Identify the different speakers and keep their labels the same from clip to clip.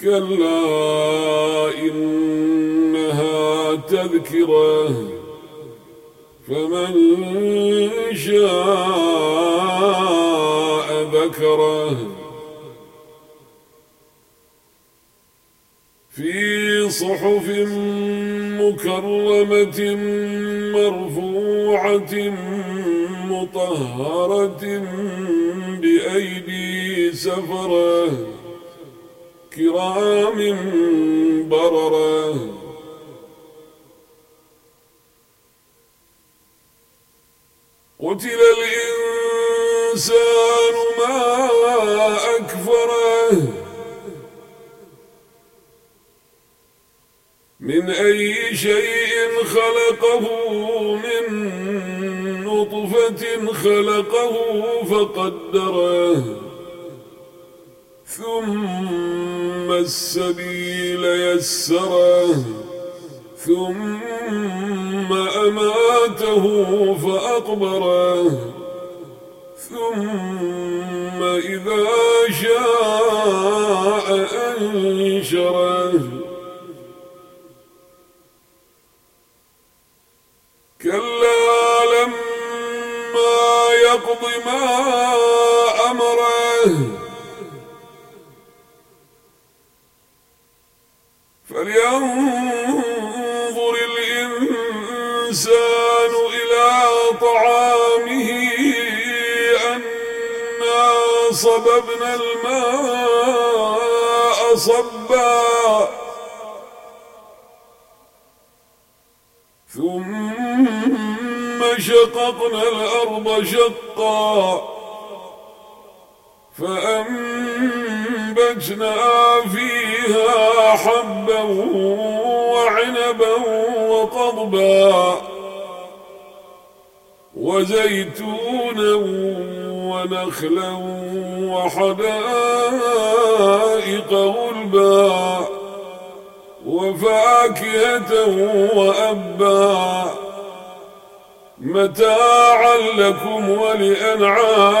Speaker 1: كلا إنها تذكرة فمن شاء ذكره. في صحف مكرمة مرفوعة مطهرة بأيدي سفرة. كرام بررة. قتل الإنسان ما أكفره من أي شيء خلقه من نطفة خلقه فقدره. ثم السبيل يسره ثم أماته فأقبره ثم إذا شاء أنشره. كلا لما يقض ما فلينظر الإنسان إلى طعامه أنا صببنا الماء صبا ثم شققنا الأرض شقا فأنبتنا فيها حبا وعنبا وقضبا وزيتونا ونخلا وحدائق غلبا وفاكهة وأبا متاعا لكم ولأنعامكم.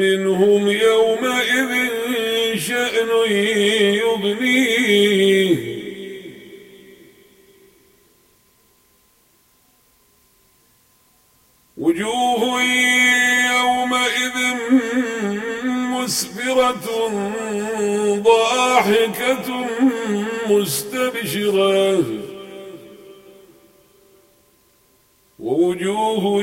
Speaker 1: منهم يومئذ شأن يغنيه وجوه يومئذ مسفرة ضاحكة مستبشرة. ووجوه